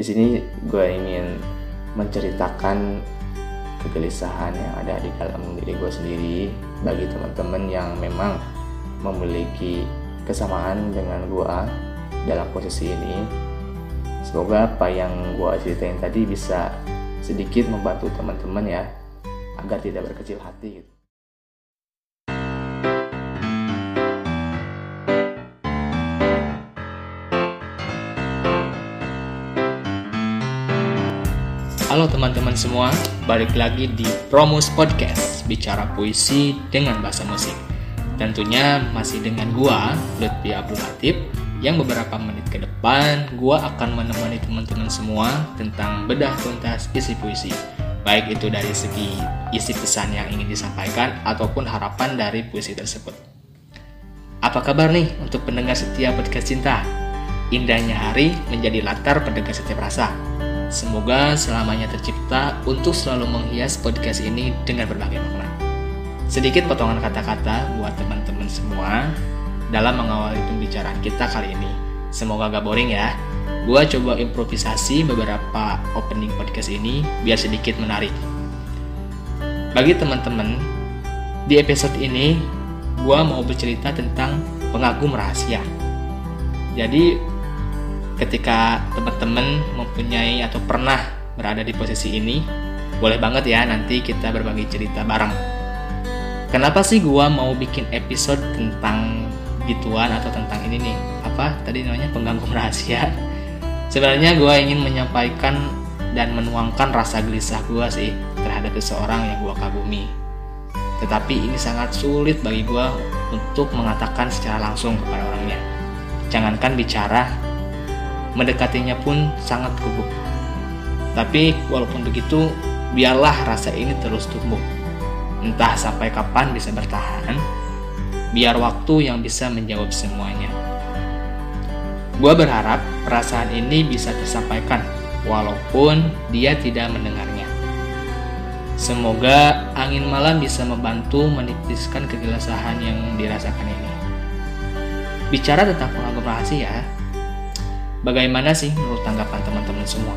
Di sini gue ingin menceritakan kegelisahan yang ada di dalam diri gue sendiri bagi teman-teman yang memang memiliki kesamaan dengan gue dalam posisi ini. Semoga apa yang gue ceritain tadi bisa sedikit membantu teman-teman ya agar tidak berkecil hati gitu. Halo teman-teman semua, balik lagi di Promus Podcast, bicara puisi dengan bahasa musik. Tentunya masih dengan gua, Lutfi Abdul Latif, yang beberapa menit ke depan gua akan menemani teman-teman semua tentang bedah tuntas isi puisi. Baik itu dari segi isi pesan yang ingin disampaikan ataupun harapan dari puisi tersebut. Apa kabar nih untuk pendengar setia podcast cinta? Indahnya hari menjadi latar pendengar setiap rasa Semoga selamanya tercipta untuk selalu menghias podcast ini dengan berbagai makna. Sedikit potongan kata-kata buat teman-teman semua dalam mengawali pembicaraan kita kali ini. Semoga gak boring ya. Gua coba improvisasi beberapa opening podcast ini biar sedikit menarik. Bagi teman-teman, di episode ini gua mau bercerita tentang pengagum rahasia. Jadi ketika teman-teman mempunyai atau pernah berada di posisi ini, boleh banget ya nanti kita berbagi cerita bareng. Kenapa sih gua mau bikin episode tentang gituan atau tentang ini nih? Apa tadi namanya pengganggu rahasia? Sebenarnya gua ingin menyampaikan dan menuangkan rasa gelisah gua sih terhadap seseorang yang gua kagumi. Tetapi ini sangat sulit bagi gua untuk mengatakan secara langsung kepada orangnya. Jangankan bicara, mendekatinya pun sangat gugup. Tapi walaupun begitu, biarlah rasa ini terus tumbuh. Entah sampai kapan bisa bertahan, biar waktu yang bisa menjawab semuanya. Gua berharap perasaan ini bisa tersampaikan, walaupun dia tidak mendengarnya. Semoga angin malam bisa membantu menipiskan kegelisahan yang dirasakan ini. Bicara tentang pengagum rahasia, Bagaimana sih menurut tanggapan teman-teman semua?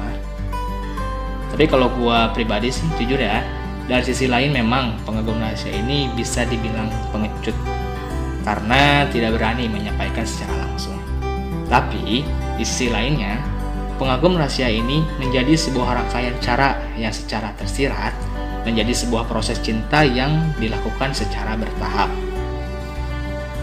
Tapi kalau gua pribadi sih jujur ya, dari sisi lain memang pengagum rahasia ini bisa dibilang pengecut karena tidak berani menyampaikan secara langsung. Tapi di sisi lainnya, pengagum rahasia ini menjadi sebuah rangkaian cara yang secara tersirat menjadi sebuah proses cinta yang dilakukan secara bertahap.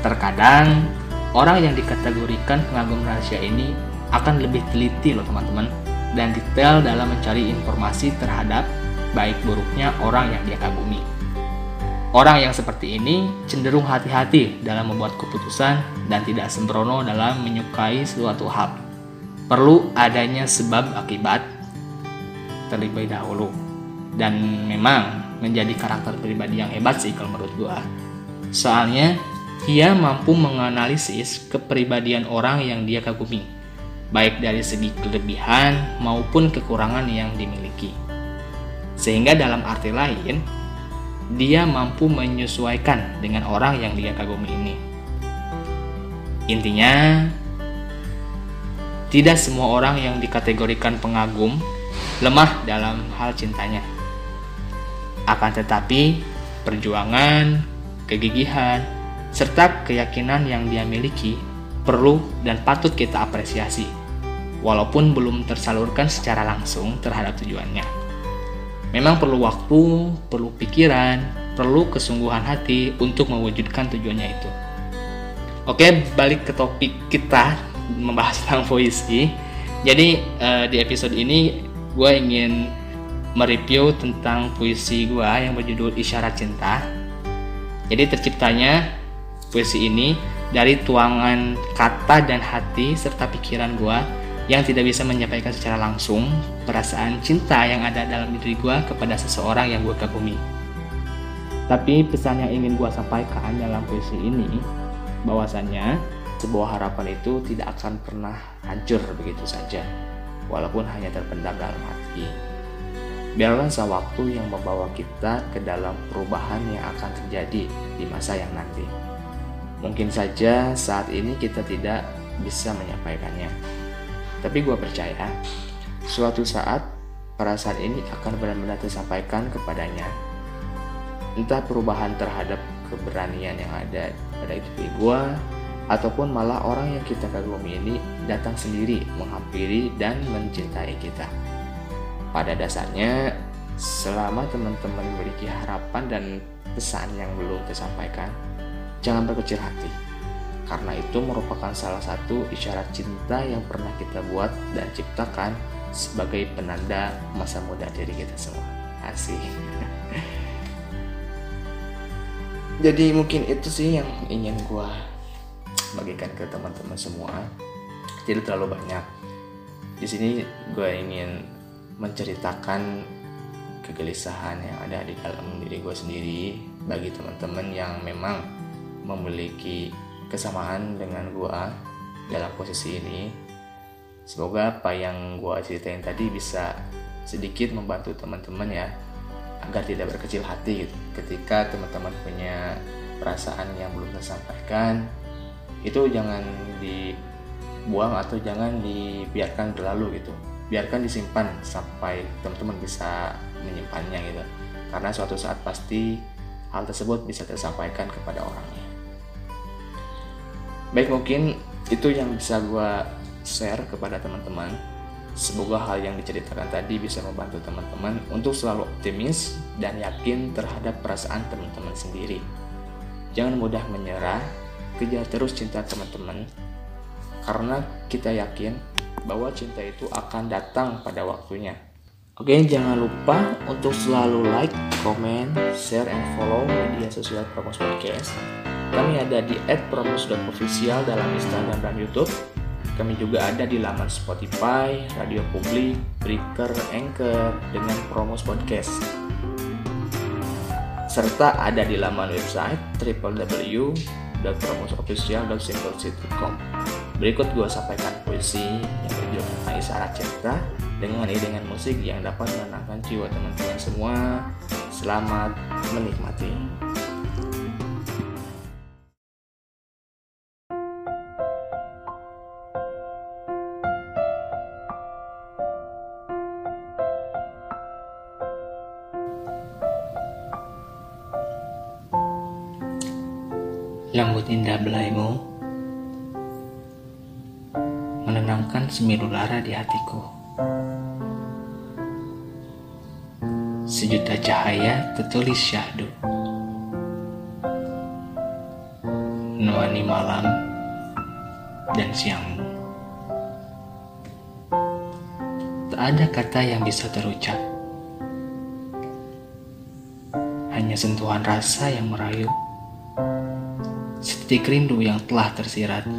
Terkadang, orang yang dikategorikan pengagum rahasia ini akan lebih teliti loh teman-teman dan detail dalam mencari informasi terhadap baik buruknya orang yang dia kagumi. Orang yang seperti ini cenderung hati-hati dalam membuat keputusan dan tidak sembrono dalam menyukai suatu hal. Perlu adanya sebab akibat terlebih dahulu. Dan memang menjadi karakter pribadi yang hebat sih kalau menurut gua. Soalnya dia mampu menganalisis kepribadian orang yang dia kagumi baik dari segi kelebihan maupun kekurangan yang dimiliki. Sehingga dalam arti lain, dia mampu menyesuaikan dengan orang yang dia kagumi ini. Intinya, tidak semua orang yang dikategorikan pengagum lemah dalam hal cintanya. Akan tetapi, perjuangan, kegigihan, serta keyakinan yang dia miliki perlu dan patut kita apresiasi walaupun belum tersalurkan secara langsung terhadap tujuannya. Memang perlu waktu, perlu pikiran, perlu kesungguhan hati untuk mewujudkan tujuannya itu. Oke, balik ke topik kita membahas tentang puisi. Jadi eh, di episode ini gue ingin mereview tentang puisi gue yang berjudul Isyarat Cinta. Jadi terciptanya puisi ini dari tuangan kata dan hati serta pikiran gue yang tidak bisa menyampaikan secara langsung perasaan cinta yang ada dalam diri gue kepada seseorang yang gue kagumi. Tapi pesan yang ingin gue sampaikan dalam puisi ini, bahwasannya sebuah harapan itu tidak akan pernah hancur begitu saja, walaupun hanya terpendam dalam hati. Biarlah sewaktu yang membawa kita ke dalam perubahan yang akan terjadi di masa yang nanti. Mungkin saja saat ini kita tidak bisa menyampaikannya, tapi gue percaya suatu saat perasaan ini akan benar-benar tersampaikan kepadanya. Entah perubahan terhadap keberanian yang ada pada diri gue, ataupun malah orang yang kita kagumi ini datang sendiri menghampiri dan mencintai kita. Pada dasarnya, selama teman-teman memiliki harapan dan pesan yang belum tersampaikan, jangan berkecil hati. Karena itu merupakan salah satu isyarat cinta yang pernah kita buat dan ciptakan sebagai penanda masa muda diri kita semua. Asih. Jadi mungkin itu sih yang ingin gue bagikan ke teman-teman semua. Tidak terlalu banyak. Di sini gue ingin menceritakan kegelisahan yang ada di dalam diri gue sendiri bagi teman-teman yang memang memiliki kesamaan dengan gue dalam posisi ini. Semoga apa yang gue ceritain tadi bisa sedikit membantu teman-teman ya agar tidak berkecil hati gitu. ketika teman-teman punya perasaan yang belum tersampaikan itu jangan dibuang atau jangan dibiarkan berlalu gitu biarkan disimpan sampai teman-teman bisa menyimpannya gitu karena suatu saat pasti hal tersebut bisa tersampaikan kepada orangnya baik mungkin itu yang bisa gue share kepada teman-teman semoga hal yang diceritakan tadi bisa membantu teman-teman untuk selalu optimis dan yakin terhadap perasaan teman-teman sendiri jangan mudah menyerah kejar terus cinta teman-teman karena kita yakin bahwa cinta itu akan datang pada waktunya. Oke, jangan lupa untuk selalu like, comment, share, and follow media sosial Promos Podcast. Kami ada di @promos.official dalam Instagram dan YouTube. Kami juga ada di laman Spotify, Radio Publik, Breaker, Anchor dengan Promos Podcast. Serta ada di laman website www.promosofficial.simplecity.com. Berikut gue sampaikan puisi yang berjudul Isyarat Cinta dengan iringan musik yang dapat menenangkan jiwa teman-teman semua. Selamat menikmati. Lambut indah belaimu menenangkan semilu lara di hatiku. Sejuta cahaya tertulis syahdu. Nuani malam dan siangmu. Tak ada kata yang bisa terucap. Hanya sentuhan rasa yang merayu. Seperti rindu yang telah tersirat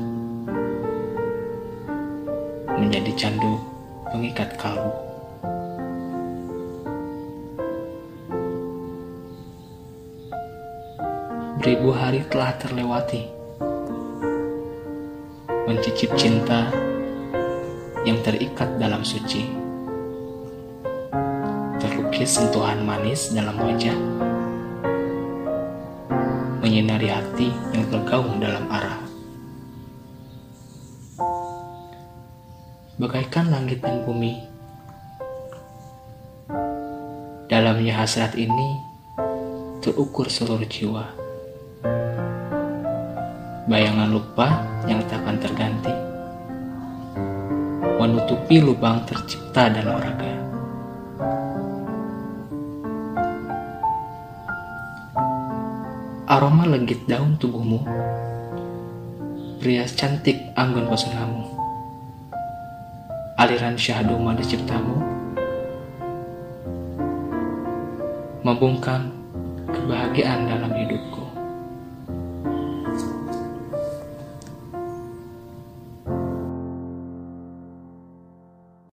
menjadi candu pengikat kalbu. Beribu hari telah terlewati, mencicip cinta yang terikat dalam suci, terlukis sentuhan manis dalam wajah, menyinari hati yang tergaung dalam arah. bagaikan langit dan bumi. Dalamnya hasrat ini terukur seluruh jiwa. Bayangan lupa yang takkan terganti, menutupi lubang tercipta dalam raga. Aroma legit daun tubuhmu, pria cantik anggun pesonamu aliran syahdu mada ciptamu membungkam kebahagiaan dalam hidupku.